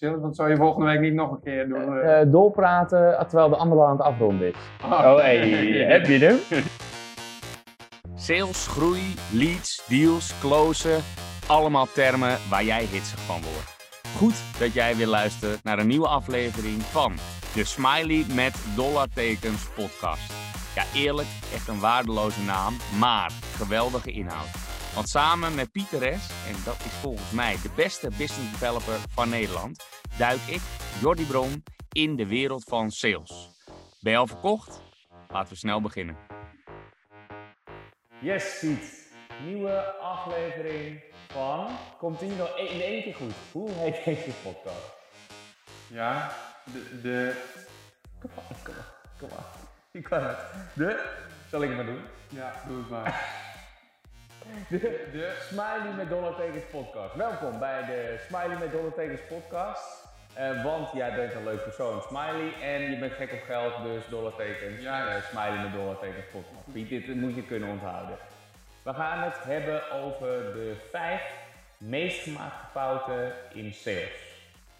Sales, wat zou je volgende week niet nog een keer doen? Eh, doorpraten terwijl de andere aan het afronden is. Oh, hey, heb je hem? Sales, groei, leads, deals, closen. Allemaal termen waar jij hitsig van wordt. Goed dat jij weer luistert naar een nieuwe aflevering van de Smiley met dollartekens podcast. Ja, eerlijk, echt een waardeloze naam, maar geweldige inhoud. Want samen met Pieter S, en dat is volgens mij de beste business developer van Nederland, duik ik, Jordi Bron, in de wereld van sales. Ben je al verkocht? Laten we snel beginnen. Yes, Piet. Nieuwe aflevering van. Komt hier nog in één keer goed? Hoe heet deze podcast? Ja, de, de... Kom maar, kom maar, kom maar. Ik kan het. De. Zal ik het maar doen? Ja, doe het maar. De, de Smiley met Dollartekens podcast. Welkom bij de Smiley met Dollartekens podcast. Eh, want jij bent een leuk persoon, Smiley, en je bent gek op geld, dus dollartekens. Ja. eh, Smiley met dollartekens podcast. Piet, dit moet je kunnen onthouden. We gaan het hebben over de vijf meest gemaakte fouten in sales.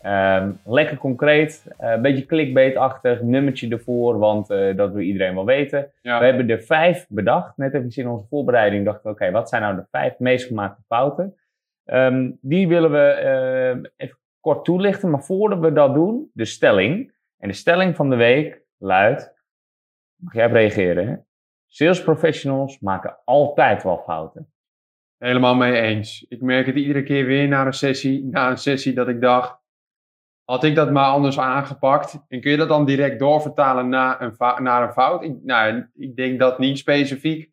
Ehm, lekker concreet, eh, een beetje clickbait-achtig, nummertje ervoor, want eh, dat wil iedereen wel weten. Ja. We hebben er vijf bedacht. Net even in onze voorbereiding dachten we, oké, wat zijn nou de vijf meest gemaakte fouten? Ehm, die willen we eh, even kort toelichten, maar voordat we dat doen, de stelling. En de stelling van de week luidt, mag jij op reageren, hè? Sales professionals maken altijd wel fouten. Helemaal mee eens. Ik merk het iedere keer weer na een sessie, na een sessie dat ik dacht, had ik dat maar anders aangepakt? En kun je dat dan direct doorvertalen naar een, naar een fout? Ik, nou, ik denk dat niet specifiek.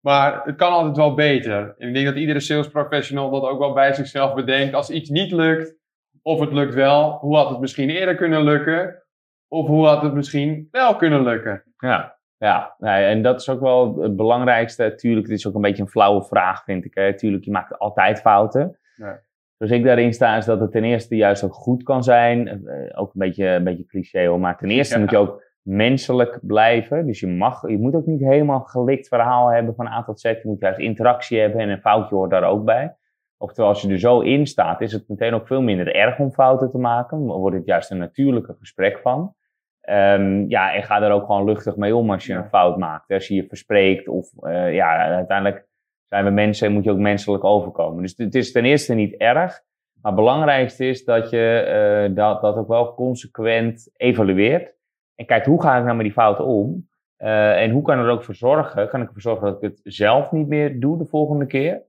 Maar het kan altijd wel beter. En ik denk dat iedere sales professional dat ook wel bij zichzelf bedenkt. Als iets niet lukt, of het lukt wel, hoe had het misschien eerder kunnen lukken? Of hoe had het misschien wel kunnen lukken? Ja, ja nee, en dat is ook wel het belangrijkste. Tuurlijk, dit is ook een beetje een flauwe vraag, vind ik. Hè. Tuurlijk, je maakt altijd fouten. Ja. Dus ik daarin sta is dat het ten eerste juist ook goed kan zijn. Eh, ook een beetje, een beetje cliché hoor, maar ten eerste Ja. moet je ook menselijk blijven. Dus je, mag, je moet ook niet helemaal gelikt verhaal hebben van A tot Z. Je moet juist interactie hebben en een foutje hoort daar ook bij. Oftewel, als je er zo in staat, is het meteen ook veel minder erg om fouten te maken. Dan wordt het juist een natuurlijke gesprek van. Ehm, ja, en ga er ook gewoon luchtig mee om als je een fout maakt. Als je je verspreekt of eh, ja, uiteindelijk zijn we mensen en moet je ook menselijk overkomen. Dus het is ten eerste niet erg. Maar het belangrijkste is dat je eh, dat, dat ook wel consequent evalueert. En kijkt hoe ga ik nou met die fouten om? Eh, en hoe kan ik er ook voor zorgen? Kan ik ervoor zorgen dat ik het zelf niet meer doe de volgende keer?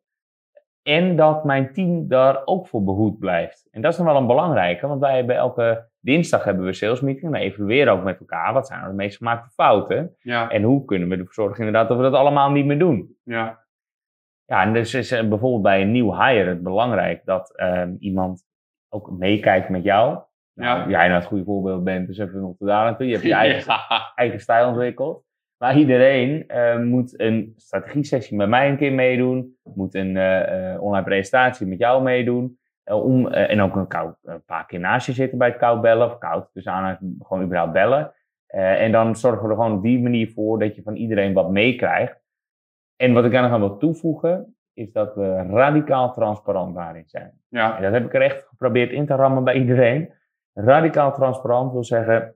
En dat mijn team daar ook voor behoed blijft. En dat is dan wel een belangrijke, want wij hebben elke dinsdag hebben we sales meeting. We evalueren ook met elkaar. Wat zijn nou de meest gemaakte fouten? Ja, En hoe kunnen we ervoor zorgen inderdaad dat we dat allemaal niet meer doen? ja, Ja, en dus is bijvoorbeeld bij een nieuw hire het belangrijk dat ehm, iemand ook meekijkt met jou. Nou, Ja. Jij nou het goede voorbeeld bent, dus even nog te daar naartoe. Je hebt je eigen, Ja. eigen stijl ontwikkeld. Maar iedereen eh, moet een strategie-sessie met mij een keer meedoen. Moet een eh, eh, online presentatie met jou meedoen. Eh, om, en ook een, koud, een paar keer naast je zitten bij het koud bellen. Of koud, dus aan gewoon überhaupt bellen. En dan zorgen we er gewoon op die manier voor dat je van iedereen wat meekrijgt. En wat ik daar nog aan wil toevoegen, is dat we radicaal transparant daarin zijn. Ja, En dat heb ik er echt geprobeerd in te rammen bij iedereen. Radicaal transparant wil zeggen,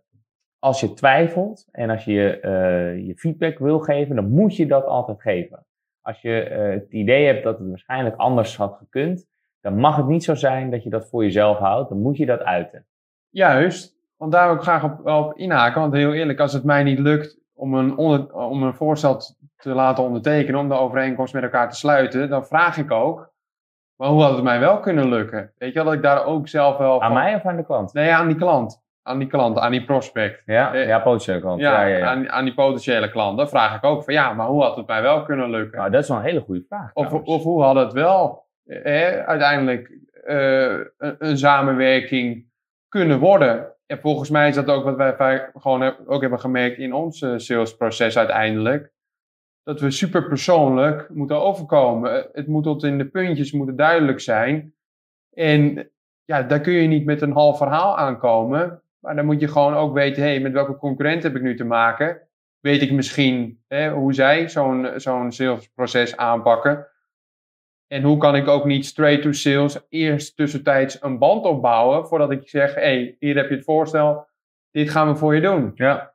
als je twijfelt en als je eh, je feedback wil geven, dan moet je dat altijd geven. Als je eh, het idee hebt dat het waarschijnlijk anders had gekund, dan mag het niet zo zijn dat je dat voor jezelf houdt. Dan moet je dat uiten. Juist, want daar wil ik graag op, inhaken. Want heel eerlijk, als het mij niet lukt om een, onder, om een voorstel te laten ondertekenen, om de overeenkomst met elkaar te sluiten, dan vraag ik ook, maar hoe had het mij wel kunnen lukken? Weet je wel, dat ik daar ook zelf wel Aan van- mij of aan de klant? Nee, aan die klant. Aan die klant, aan die prospect. Ja, Eh, ja potentiële klant. Ja, Ja, ja, ja. Aan, aan die potentiële klant. Dan vraag ik ook van, ja, maar hoe had het mij wel kunnen lukken? Nou, dat is wel een hele goede vraag. Of, trouwens. of hoe had het wel uiteindelijk eh, een, een samenwerking kunnen worden? En volgens mij is dat ook wat wij gewoon heb- ook hebben gemerkt in ons eh, salesproces uiteindelijk. Dat we super persoonlijk moeten overkomen. Het moet tot in de puntjes moeten duidelijk zijn. En ja, daar kun je niet met een half verhaal aankomen. Maar dan moet je gewoon ook weten, hé, hey, met welke concurrent heb ik nu te maken? Weet ik misschien hè, hoe zij zo'n zo'n salesproces aanpakken? En hoe kan ik ook niet straight to sales eerst tussentijds een band opbouwen voordat ik zeg, hé, hey, hier heb je het voorstel, dit gaan we voor je doen. Ja,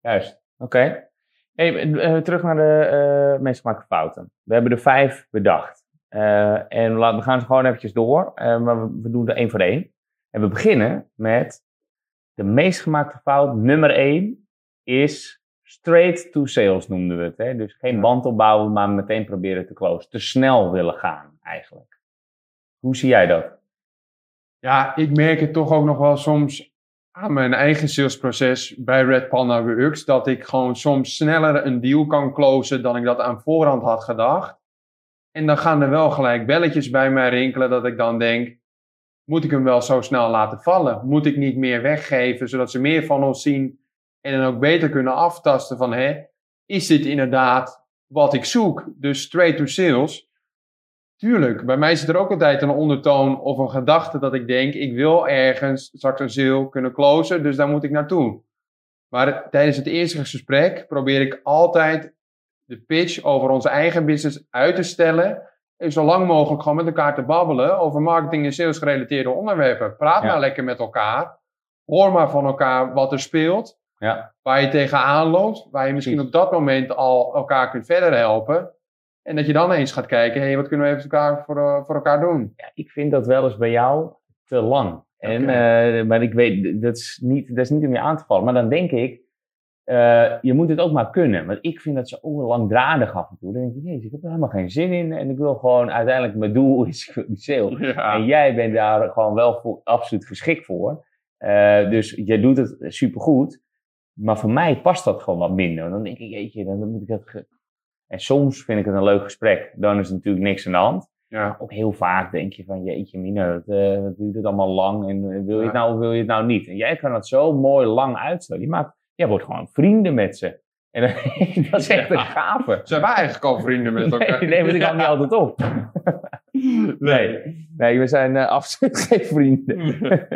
juist. Oké. Hey, eh, terug naar de eh meest gemaakte fouten. We hebben er vijf bedacht. Eh, en we gaan ze gewoon eventjes door, eh, maar we, we doen er één voor één. En we beginnen met de meest gemaakte fout. Nummer één is straight to sales noemden we het. Hè? Dus geen band opbouwen, maar meteen proberen te closen. Te snel willen gaan eigenlijk. Hoe zie jij dat? Ja, ik merk het toch ook nog wel soms aan mijn eigen salesproces bij Red Panda Works, dat ik gewoon soms sneller een deal kan closen dan ik dat aan voorhand had gedacht. En dan gaan er wel gelijk belletjes bij mij rinkelen dat ik dan denk, moet ik hem wel zo snel laten vallen? Moet ik niet meer weggeven, zodat ze meer van ons zien en dan ook beter kunnen aftasten van, hè, is dit inderdaad wat ik zoek? Dus straight to sales. Tuurlijk, bij mij zit er ook altijd een ondertoon of een gedachte dat ik denk, ik wil ergens straks een sale kunnen closen, dus daar moet ik naartoe. Maar tijdens het eerste gesprek probeer ik altijd de pitch over onze eigen business uit te stellen en zo lang mogelijk gewoon met elkaar te babbelen over marketing en sales gerelateerde onderwerpen. Praat Ja. maar lekker met elkaar. Hoor maar van elkaar wat er speelt, Ja, waar je tegenaan loopt, waar je misschien op dat moment al elkaar kunt verder helpen. En dat je dan eens gaat kijken, hé, hey, wat kunnen we even elkaar voor, eh, voor elkaar doen? ja, ik vind dat wel eens bij jou te lang. En, eh, maar ik weet, dat is, niet, dat is niet om je aan te vallen. Maar dan denk ik, eh, je moet het ook maar kunnen. Want ik vind dat zo langdradig af en toe. Dan denk ik, jezus, ik heb er helemaal geen zin in. En ik wil gewoon, uiteindelijk, mijn doel is die sale. Ja. En jij bent daar gewoon wel voor, absoluut geschikt voor. Dus jij doet het supergoed. Maar voor mij past dat gewoon wat minder. Dan denk ik, jeetje, dan moet ik het... En soms vind ik het een leuk gesprek. Dan is er natuurlijk niks aan de hand. Ja. Ook heel vaak denk je van, jeetje Mina, dat, eh, wat duurt het allemaal lang. En eh, wil je het nou of wil je het nou niet? En jij kan het zo mooi lang uitstellen. Je maakt, jij wordt gewoon vrienden met ze. En dat is echt een gave. Zijn wij eigenlijk al vrienden met elkaar? Nee, nee, want ik hou niet altijd op. Nee, nee we zijn eh, absoluut geen vrienden.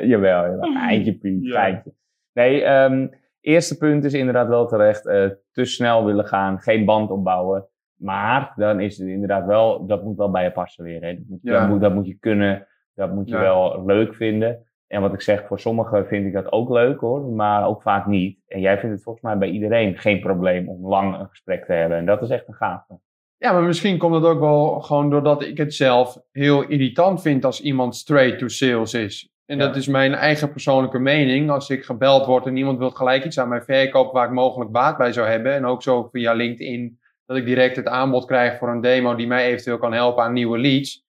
jawel, jawel. Eindje, Piet, Ja. geintje. Nee, ehm eerste punt is inderdaad wel terecht. eh, te snel willen gaan, geen band opbouwen. Maar dan is het inderdaad wel, dat moet wel bij je passen weer. Hè. Dat, moet, Ja. dat, moet, dat moet je kunnen, dat moet je Ja. wel leuk vinden. En wat ik zeg, voor sommigen vind ik dat ook leuk hoor, maar ook vaak niet. En jij vindt het volgens mij bij iedereen geen probleem om lang een gesprek te hebben. En dat is echt een gave. Ja, maar misschien komt het ook wel gewoon doordat ik het zelf heel irritant vind als iemand straight to sales is. En Ja. dat is mijn eigen persoonlijke mening. Als ik gebeld word en iemand wil gelijk iets aan mij verkopen waar ik mogelijk baat bij zou hebben. En ook zo via LinkedIn dat ik direct het aanbod krijg voor een demo die mij eventueel kan helpen aan nieuwe leads.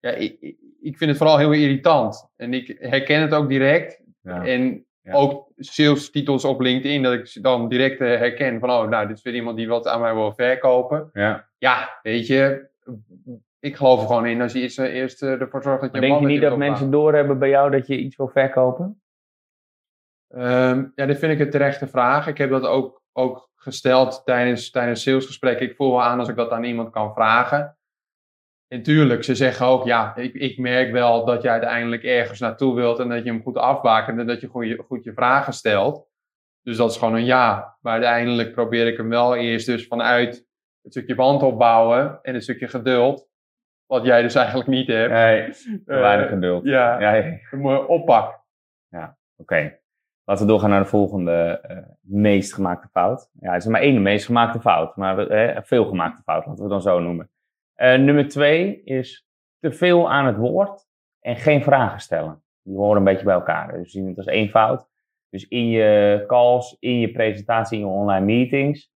Ja, ik, ik- vind het vooral heel irritant. En ik herken het ook direct. Ja. En Ja. ook sales titels op LinkedIn, dat ik ze dan direct eh, herken van, oh, nou, dit is weer iemand die wat aan mij wil verkopen. Ja. Ja, weet je, ik geloof er gewoon in als je eerst, eh, eerst eh, ervoor zorgt dat je Maar denk je niet dat mensen mensen doorhebben bij jou dat je iets wil verkopen? Ehm, ja, dit vind ik een terechte vraag. Ik heb dat ook, ook gesteld tijdens, tijdens salesgesprekken. Ik voel wel aan als ik dat aan iemand kan vragen. En tuurlijk, ze zeggen ook, ja, ik, ik merk wel dat je uiteindelijk ergens naartoe wilt en dat je hem goed afbakent en dat je goed, je goed je vragen stelt. Dus dat is gewoon een ja. Maar uiteindelijk probeer ik hem wel eerst dus vanuit het stukje band opbouwen en een stukje geduld. Wat jij dus eigenlijk niet hebt. Nee, Eh, weinig geduld. Ja, Ja, ja. een mooie oppak. Oké. Laten we doorgaan naar de volgende eh, meest gemaakte fout. Ja, het is maar één meest gemaakte fout, maar eh, veel gemaakte fout, laten we het dan zo noemen. Eh, nummer twee is te veel aan het woord en geen vragen stellen. Die horen een beetje bij elkaar. Dus we zien het als één fout. Dus in je calls, in je presentatie, in je online meetings,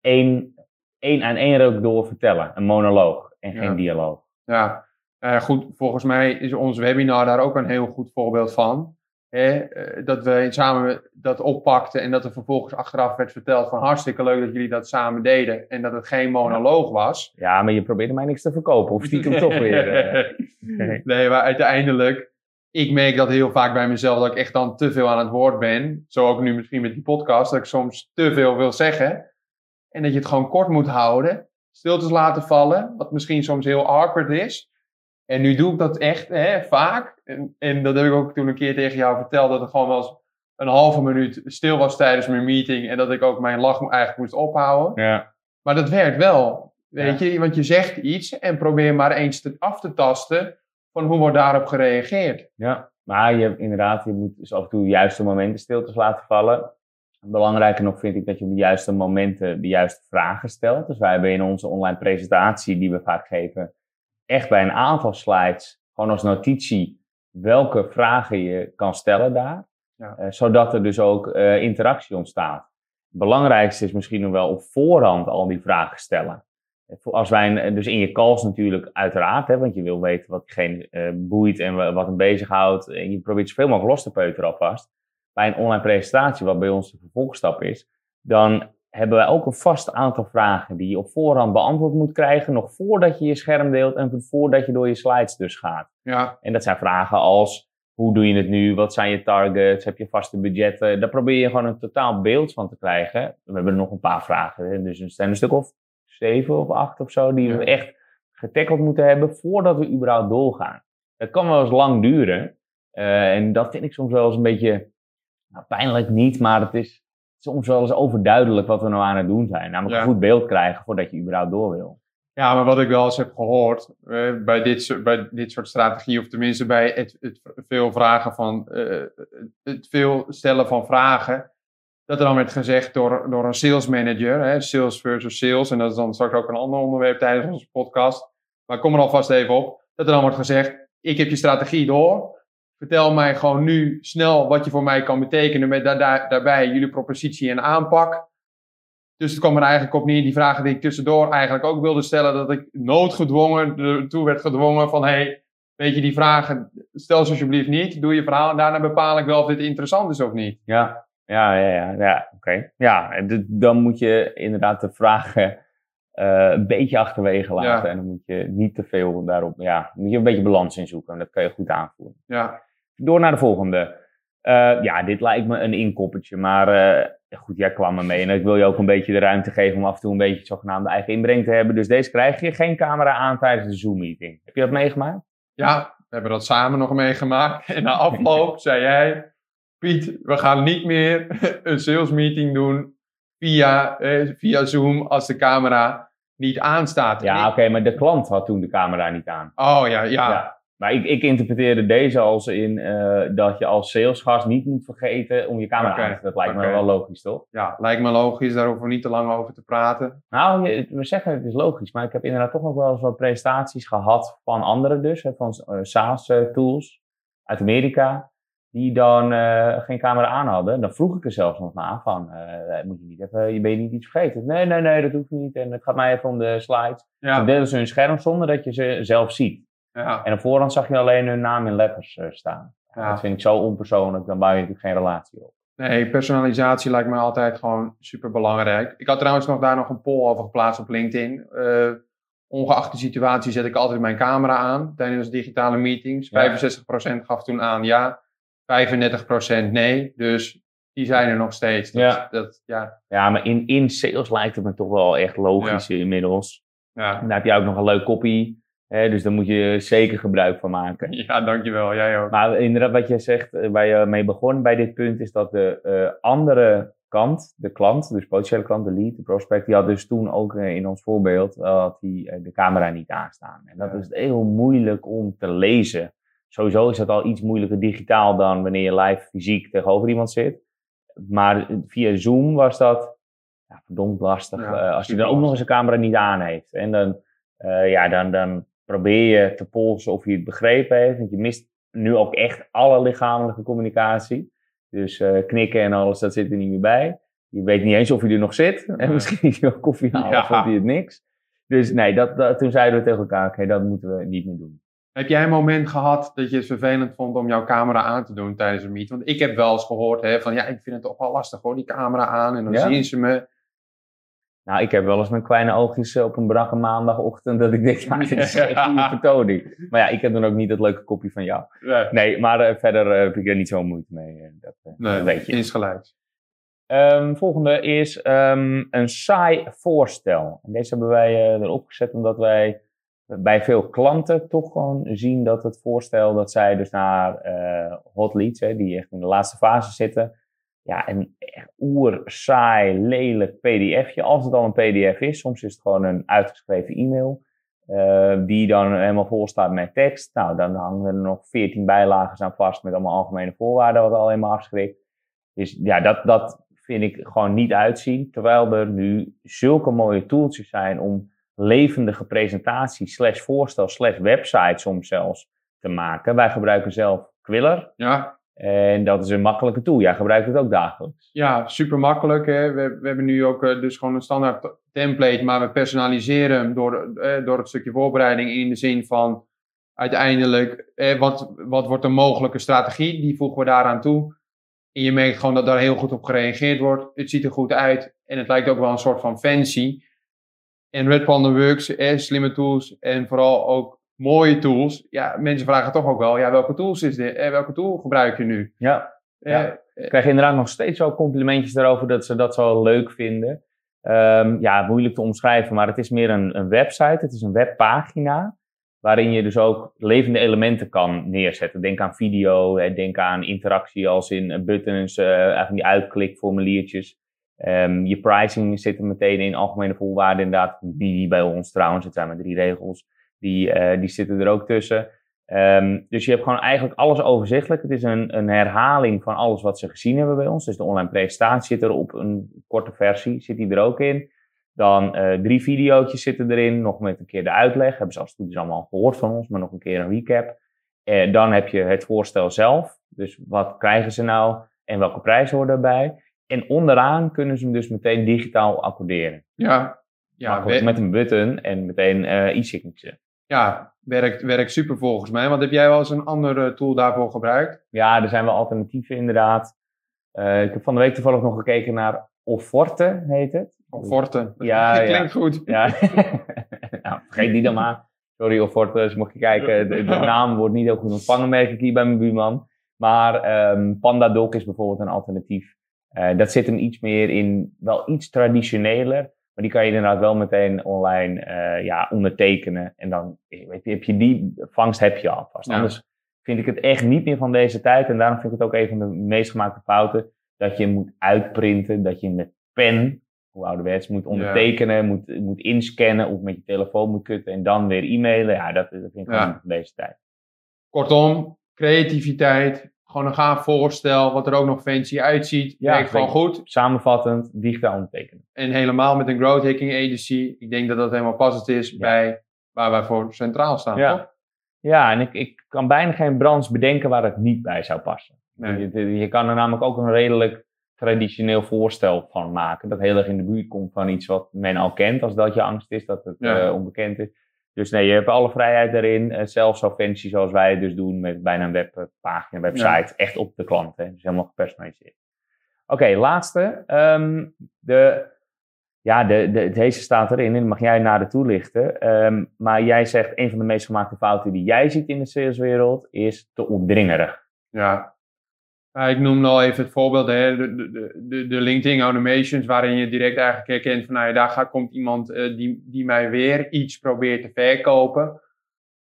één, één aan één ook door vertellen. Een monoloog en Ja. geen dialoog. Ja, eh, goed. Volgens mij is ons webinar daar ook een heel goed voorbeeld van. Hè? eh, dat we samen dat oppakten en dat er vervolgens achteraf werd verteld van hartstikke leuk dat jullie dat samen deden. En dat het geen monoloog was. Ja, maar je probeerde mij niks te verkopen. Of stiekem toch weer. eh. nee, maar uiteindelijk, ik merk dat heel vaak bij mezelf dat ik echt dan te veel aan het woord ben. Zo ook nu misschien met die podcast, dat ik soms te veel wil zeggen. En dat je het gewoon kort moet houden. Stiltes laten vallen, wat misschien soms heel awkward is. En nu doe ik dat echt hè, vaak. En, en dat heb ik ook toen een keer tegen jou verteld, dat er gewoon wel eens een halve minuut stil was tijdens mijn meeting. En dat ik ook mijn lach eigenlijk moest ophouden. ja. Maar dat werkt wel. Weet je, want je zegt iets en probeer maar eens te, af te tasten van hoe wordt daarop gereageerd. Ja, maar je, inderdaad, je moet dus af en toe juiste momenten stiltes laten vallen. Belangrijker nog vind ik dat je op de juiste momenten de juiste vragen stelt. Dus wij hebben in onze online presentatie die we vaak geven, echt bij een aantal slides, gewoon als notitie, welke vragen je kan stellen daar. Ja. Eh, zodat er dus ook eh, interactie ontstaat. Het belangrijkste is misschien nog wel op voorhand al die vragen stellen. Als wij, dus in je calls natuurlijk uiteraard, hè, want je wil weten wat diegene eh, boeit en wa- wat hem bezighoudt. En je probeert zoveel mogelijk los te peuteren alvast. Bij een online presentatie, wat bij ons de vervolgstap is, dan hebben wij ook een vast aantal vragen die je op voorhand beantwoord moet krijgen, nog voordat je je scherm deelt en voordat je door je slides dus gaat. Ja, En dat zijn vragen als, hoe doe je het nu? Wat zijn je targets? Heb je vaste budgetten? Daar probeer je gewoon een totaal beeld van te krijgen. We hebben er nog een paar vragen. hè. Dus er zijn een stuk of zeven of acht of zo die we echt getackeld moeten hebben voordat we überhaupt doorgaan. Dat kan wel eens lang duren. Eh, en dat vind ik soms wel eens een beetje, nou, pijnlijk niet, maar het is soms wel eens overduidelijk wat we nou aan het doen zijn. Namelijk Ja. een goed beeld krijgen voordat je überhaupt door wil. Ja, maar wat ik wel eens heb gehoord eh, bij, dit, soort- bij dit soort strategieën, of tenminste bij het, het veel vragen van eh, het veel stellen van vragen, dat er dan werd gezegd door, door een sales manager, hè, sales versus sales, en dat is dan straks ook een ander onderwerp tijdens onze podcast, maar ik kom er alvast even op, dat er dan wordt gezegd, ik heb je strategie door, vertel mij gewoon nu snel wat je voor mij kan betekenen met da- da- daarbij jullie propositie en aanpak. Dus het kwam er eigenlijk op neer, die vragen die ik tussendoor eigenlijk ook wilde stellen, dat ik noodgedwongen ertoe werd gedwongen van, hey, weet je, die vragen, stel ze alsjeblieft niet, doe je verhaal en daarna bepaal ik wel of dit interessant is of niet. Ja, ja, ja, ja, ja oké. Ja, dan moet je inderdaad de vragen eh, een beetje achterwege laten. Ja. En dan moet je niet te veel daarop, ja, moet je een beetje balans in zoeken. En dat kan je goed aanvoeren. Ja, Door naar de volgende. Eh, ja, dit lijkt me een inkoppertje, maar eh, goed, jij kwam er mee. En ik wil je ook een beetje de ruimte geven om af en toe een beetje het zogenaamde eigen inbreng te hebben. Dus deze krijg je geen camera aan tijdens de Zoom-meeting. Heb je dat meegemaakt? ja, we hebben dat samen nog meegemaakt. En na afloop zei jij, Piet, we gaan niet meer een sales meeting doen via, eh, via Zoom als de camera niet aanstaat. Ja, oké, maar de klant had toen de camera niet aan. Oh ja, ja. Ja. Maar ik, ik interpreteerde deze als in eh, dat je als salesgast niet moet vergeten om je camera aan te zetten. Dat lijkt me wel logisch, toch? Ja, lijkt me logisch, daar hoeven we niet te lang over te praten. Nou, we zeggen het is logisch, maar ik heb inderdaad toch nog wel eens wat presentaties gehad van anderen dus, hè, van eh, SaaS-tools uit Amerika, die dan eh, geen camera aan hadden. Dan vroeg ik er zelfs nog naar van, eh, moet je niet even, je ben je niet iets vergeten? Nee, nee, nee, dat hoeft niet. En het gaat mij even om de slides. Ja, Dan delen ze hun scherm zonder dat je ze zelf ziet. Ja. En op voorhand zag je alleen hun naam in letters eh, staan. Ja. Dat vind ik zo onpersoonlijk, dan bouw je natuurlijk geen relatie op. Nee, personalisatie lijkt me altijd gewoon super belangrijk. Ik had trouwens nog daar nog een poll over geplaatst op LinkedIn. Eh, ongeacht de situatie zet ik altijd mijn camera aan tijdens digitale meetings. Ja. 65% gaf toen aan ja, 35% nee. Dus die zijn er nog steeds. Dat, Ja. Dat, ja, Ja, maar in, in sales lijkt het me toch wel echt logisch inmiddels. ja. Dan heb je ook nog een leuk copy. Hè, dus daar moet je zeker gebruik van maken. ja, dankjewel. Jij ook. Maar inderdaad, wat je zegt, eh, waar je mee begon bij dit punt, is dat de eh, andere kant, de klant, dus potentiële klant, de lead, de prospect, die had dus toen ook eh, in ons voorbeeld, had die de camera niet aanstaan. En dat Ja. is heel moeilijk om te lezen. Sowieso is dat al iets moeilijker digitaal dan wanneer je live fysiek tegenover iemand zit. Maar via Zoom was dat ja, verdomd lastig. Ja, als super dan ook nog eens een camera niet aan heeft. En dan, ja, dan, dan probeer je te polsen of hij het begrepen heeft. Want je mist nu ook echt alle lichamelijke communicatie. Dus eh, knikken en alles, dat zit er niet meer bij. Je weet niet eens of hij er nog zit. En misschien is hij wel koffie halen Ja. of vond hij het niks. Dus nee, dat, dat, toen zeiden we tegen elkaar, oké, dat moeten we niet meer doen. Heb jij een moment gehad dat je het vervelend vond om jouw camera aan te doen tijdens een meet? Want ik heb wel eens gehoord hè, van ja, ik vind het toch wel lastig hoor, die camera aan. En dan Ja? zien ze me. Nou, ik heb wel eens mijn kleine oogjes eh, op een brakke maandagochtend dat ik denk, ja, dit is echt een vertoning. Maar ja, ik heb dan ook niet dat leuke kopje van jou. Nee, Nee, maar eh, verder eh, heb ik er niet zo'n moeite mee. dat, eh, dat weet je. insgelijks. Ehm, volgende is ehm, een saai voorstel. En deze hebben wij erop gezet omdat wij bij veel klanten toch gewoon zien dat het voorstel dat zij dus naar hot leads, hè, die echt in de laatste fase zitten, ja, een echt oer, saai, lelijk pdfje. Als het al een pdf is, soms is het gewoon een uitgeschreven e-mail. Uh, die dan helemaal vol staat met tekst. Nou, dan hangen er nog veertien bijlagen aan vast met allemaal algemene voorwaarden, wat al helemaal afschrikt. Dus ja, dat, dat vind ik gewoon niet uitzien. Terwijl er nu zulke mooie tooltjes zijn om levendige presentaties, slash voorstel, slash website soms zelfs te maken. Wij gebruiken zelf Quiller. Ja. En dat is een makkelijke tool. Jij gebruikt het ook dagelijks. Ja, super makkelijk. Hè. We, we hebben nu ook uh, dus gewoon een standaard template, maar we personaliseren hem door, uh, door het stukje voorbereiding in de zin van uiteindelijk, uh, wat, wat wordt een mogelijke strategie? Die voegen we daaraan toe. En je merkt gewoon dat daar heel goed op gereageerd wordt. Het ziet er goed uit en het lijkt ook wel een soort van fancy. En Red Panda Works, eh, slimme tools en vooral ook mooie tools. Ja, mensen vragen toch ook wel, ja, welke tools is dit? Eh, welke tool gebruik je nu? Ja, ja. ik krijg inderdaad nog steeds wel complimentjes daarover dat ze dat zo leuk vinden. Um, ja, moeilijk te omschrijven, maar het is meer een, een website. Het is een webpagina waarin je dus ook levende elementen kan neerzetten. Denk aan video, denk aan interactie als in buttons, uh, die uitklikformuliertjes. Um, je pricing zit er meteen in, algemene voorwaarden inderdaad, die bij ons trouwens, het zijn maar drie regels, die, uh, die zitten er ook tussen. Um, dus je hebt gewoon eigenlijk alles overzichtelijk. Het is een, een herhaling van alles wat ze gezien hebben bij ons. Dus de online presentatie zit er op een korte versie, zit die er ook in. Dan uh, drie video's zitten erin, nog met een keer de uitleg. Hebben ze als het goed is allemaal gehoord van ons, maar nog een keer een recap. Uh, dan heb je het voorstel zelf. Dus wat krijgen ze nou en welke prijs hoort daarbij. En onderaan kunnen ze hem dus meteen digitaal accorderen. Ja. ja met een button en meteen uh, e-signature. Ja, werkt, werkt super volgens mij. Want heb jij wel eens een andere tool daarvoor gebruikt? Ja, er zijn wel alternatieven inderdaad. Uh, ik heb van de week toevallig nog gekeken naar Offorte, heet het. Offorte, ja, dat klinkt ja. goed. Ja. nou, vergeet die dan maar. Sorry Offorte, dus mocht je kijken, de, de, naam wordt niet heel goed ontvangen, merk ik hier bij mijn buurman. Maar um, PandaDoc is bijvoorbeeld een alternatief. Uh, dat zit hem iets meer in, wel iets traditioneler. Maar die kan je inderdaad wel meteen online uh, ja, ondertekenen. En dan weet je, heb je die vangst heb je alvast. Ja. Anders vind ik het echt niet meer van deze tijd. En daarom vind ik het ook een van de meest gemaakte fouten. Dat je moet uitprinten, dat je met pen, hoe ouderwets, moet ondertekenen, ja. moet, moet inscannen of met je telefoon moet kutten en dan weer e-mailen. Ja, dat, dat vind ik ja. van deze tijd. Kortom, creativiteit, gewoon een gaaf voorstel, wat er ook nog fancy uitziet. Ja, werkt gewoon goed. Samenvattend, digitaal ondertekenen. En helemaal met een growth hacking agency. Ik denk dat dat helemaal passend is ja. bij waar wij voor centraal staan. Ja, toch? ja en ik, ik kan bijna geen branche bedenken waar het niet bij zou passen. Nee. Je, je kan er namelijk ook een redelijk traditioneel voorstel van maken. Dat heel erg in de buurt komt van iets wat men al kent, als dat je angst is, dat het ja. uh, onbekend is. Dus nee, je hebt alle vrijheid daarin. Uh, zelfs zo fancy zoals wij het dus doen met bijna een webpagina, website. Ja. Echt op de klant. Hè? Dus helemaal gepersonaliseerd. Oké, okay, laatste. Um, de, ja, de, de, deze staat erin en mag jij nader toelichten. Um, maar jij zegt, een van de meest gemaakte fouten die jij ziet in de saleswereld is te opdringerig. Ja, ik noem al even het voorbeeld, hè, de, de, de, LinkedIn automations, waarin je direct eigenlijk herkent van, nou ja, daar gaat, komt iemand uh, die, die mij weer iets probeert te verkopen.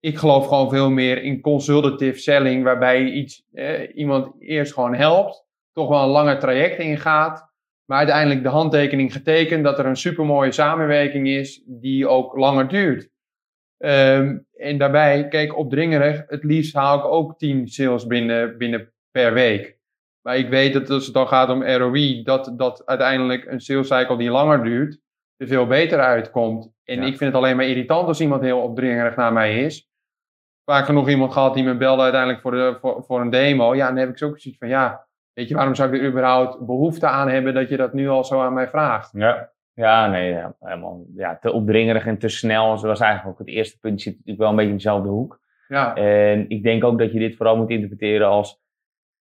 Ik geloof gewoon veel meer in consultative selling, waarbij iets, eh, iemand eerst gewoon helpt, toch wel een langer traject ingaat, maar uiteindelijk de handtekening getekend dat er een supermooie samenwerking is die ook langer duurt. Um, en daarbij, kijk, opdringerig, het liefst haal ik ook 10 sales binnen, binnen per week. Maar ik weet dat als het dan gaat om ROI, dat, dat uiteindelijk een sales cycle die langer duurt, er veel beter uitkomt. En ja. ik vind het alleen maar irritant als iemand heel opdringerig naar mij is. Vaak genoeg iemand gehad die me belde uiteindelijk voor, de, voor, voor een demo. Ja, dan heb ik zo ook zoiets van, ja, weet je, waarom zou ik er überhaupt behoefte aan hebben dat je dat nu al zo aan mij vraagt? Ja. Ja, nee, helemaal ja, te opdringerig en te snel. Dat was eigenlijk ook het eerste punt. Je zit natuurlijk wel een beetje in dezelfde hoek. Ja. En ik denk ook dat je dit vooral moet interpreteren als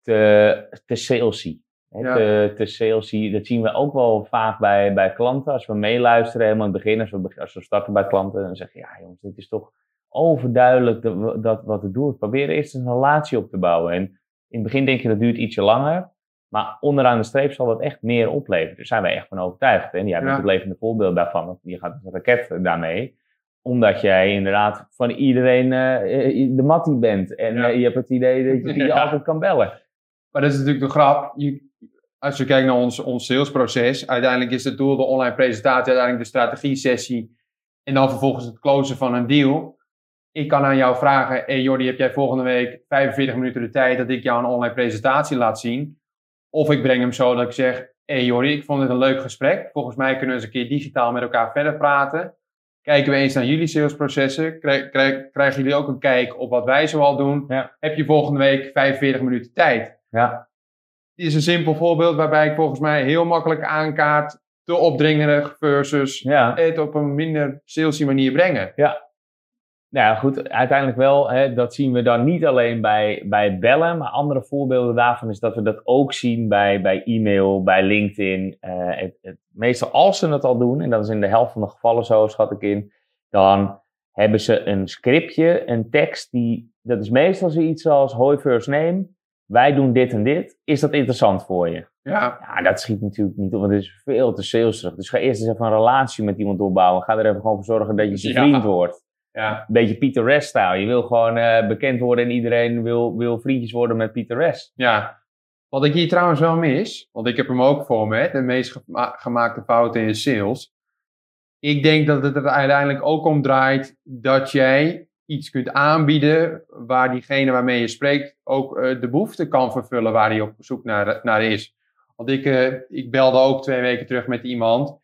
te, te salesy. Ja. Te, te salesy. Dat zien we ook wel vaak bij, bij klanten. Als we meeluisteren, helemaal in het begin, als we, als we starten bij klanten, dan zeggen ja jongens, dit is toch overduidelijk dat, dat wat het doet. Probeer eerst een relatie op te bouwen. En in het begin denk je dat duurt ietsje langer. Maar onderaan de streep zal dat echt meer opleveren. Daar zijn wij echt van overtuigd. En jij bent ja. het levende voorbeeld daarvan. Want je gaat als een raket daarmee. Omdat jij inderdaad van iedereen uh, de mattie bent. En ja. uh, je hebt het idee dat je, die altijd kan bellen. Maar dat is natuurlijk de grap. Je, als je kijkt naar ons, ons salesproces, uiteindelijk is het doel de online presentatie, uiteindelijk de strategie-sessie en dan vervolgens het closen van een deal. Ik kan aan jou vragen, hey Jordi, heb jij volgende week 45 minuten de tijd dat ik jou een online presentatie laat zien? Of ik breng hem zo dat ik zeg, hey Jordi, ik vond het een leuk gesprek. Volgens mij kunnen we eens een keer digitaal met elkaar verder praten. Kijken we eens naar jullie salesprocessen. Krijg, krijg, krijgen jullie ook een kijk op wat wij zoal doen? Ja. Heb je volgende week 45 minuten tijd? Ja. Dit is een simpel voorbeeld waarbij ik volgens mij heel makkelijk aankaart te opdringerig versus Ja. het op een minder salesy manier brengen. Nou ja, goed, uiteindelijk wel. Hè, dat zien we dan niet alleen bij, bij bellen, maar andere voorbeelden daarvan is dat we dat ook zien bij, bij e-mail, bij LinkedIn. Eh, het, het, meestal als ze het al doen, en dat is in de helft van de gevallen zo, schat ik in, dan hebben ze een scriptje, een tekst, die, dat is meestal zoiets als hoi first name, wij doen dit en dit. Is dat interessant voor je? Ja, Ja, dat schiet natuurlijk niet op, want het is veel te salesig. Dus ga eerst eens even een relatie met iemand opbouwen. Ga er even gewoon voor zorgen dat je zijn Ja. vriend wordt ja, een beetje Peter Rest-style. Je wil gewoon eh, bekend worden en iedereen wil, wil vriendjes worden met Peter Rest. ja. Wat ik hier trouwens wel mis, want ik heb hem ook voor me, de meest gema- gemaakte fouten in sales. Ik denk dat het er uiteindelijk ook om draait dat jij iets kunt aanbieden waar diegene waarmee je spreekt ook eh, de behoefte kan vervullen waar hij op zoek naar, naar is. Want ik, eh, ik belde ook twee weken terug met iemand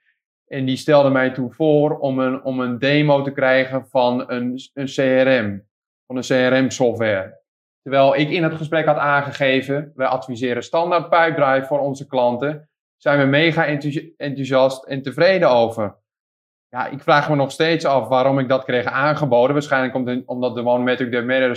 en die stelde mij toen voor om een, om een demo te krijgen van een, een CRM, van een CRM-software. Terwijl ik in het gesprek had aangegeven, wij adviseren standaard Pipedrive voor onze klanten, zijn we mega enthousi- enthousiast en tevreden over. Ja, ik vraag me nog steeds af waarom ik dat kreeg aangeboden. Waarschijnlijk omdat, omdat de one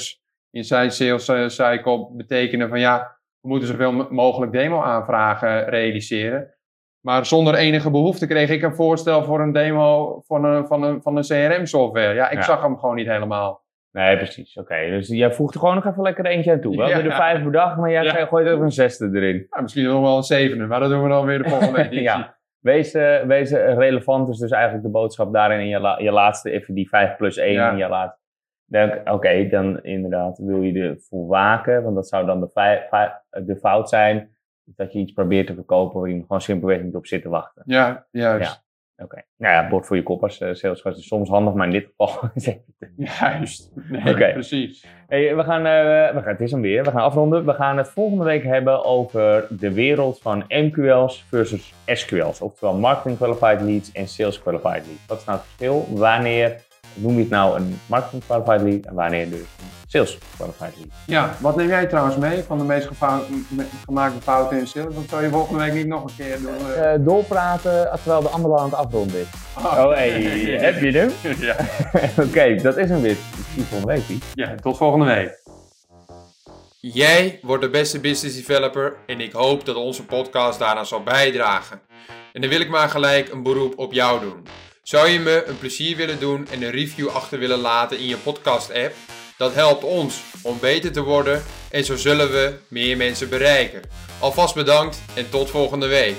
in zijn sales eh, cycle betekenen van ja, we moeten zoveel mo- mogelijk demo aanvragen realiseren. Maar zonder enige behoefte kreeg ik een voorstel voor een demo van een, van een, van een CRM-software. Ja, ik Ja. zag hem gewoon niet helemaal. Nee, precies. Oké, dus jij voegt er gewoon nog even lekker eentje aan toe. We hadden Ja. er vijf per dag, maar jij Ja. gooit ook een zesde erin. Ja, misschien nog wel een zevende, maar dat doen we dan weer de volgende editie. Ja. Wees, wees relevant is dus eigenlijk de boodschap daarin in je, la- je laatste, even die 5 plus 1 Ja. in je laatste. Oké, dan inderdaad wil je ervoor waken, want dat zou dan de, de fout zijn. Dat je iets probeert te verkopen waar je gewoon simpelweg niet op zit te wachten. Ja, juist. Oké. Nou ja, bord voor je kop als uh, salesgast is soms handig, maar in dit geval is het Juist. Nee, precies. Hey, we gaan, eh, we gaan, het is hem weer. We gaan afronden. We gaan het volgende week hebben over de wereld van MQL's versus SQL's. Oftewel Marketing Qualified Leads en Sales Qualified Leads. Wat is nou het verschil? Wanneer noem je het nou een Marketing Qualified Lead en wanneer dus een Sales Qualified Lead? Ja, wat neem jij trouwens mee van de meest gemaakte fouten in sales? Dat zou je volgende week niet nog een keer doen. eh? Eh, doorpraten terwijl de andere aan het afronden is. Oh, hey, heb je hem? ja. Oké, dat is hem weer. Zie je volgende week, Piet. ja, tot volgende week. Jij wordt de beste business developer en ik hoop dat onze podcast daaraan zal bijdragen. En dan wil ik maar gelijk een beroep op jou doen. Zou je me een plezier willen doen en een review achter willen laten in je podcast app? Dat helpt ons om beter te worden en zo zullen we meer mensen bereiken. Alvast bedankt en tot volgende week.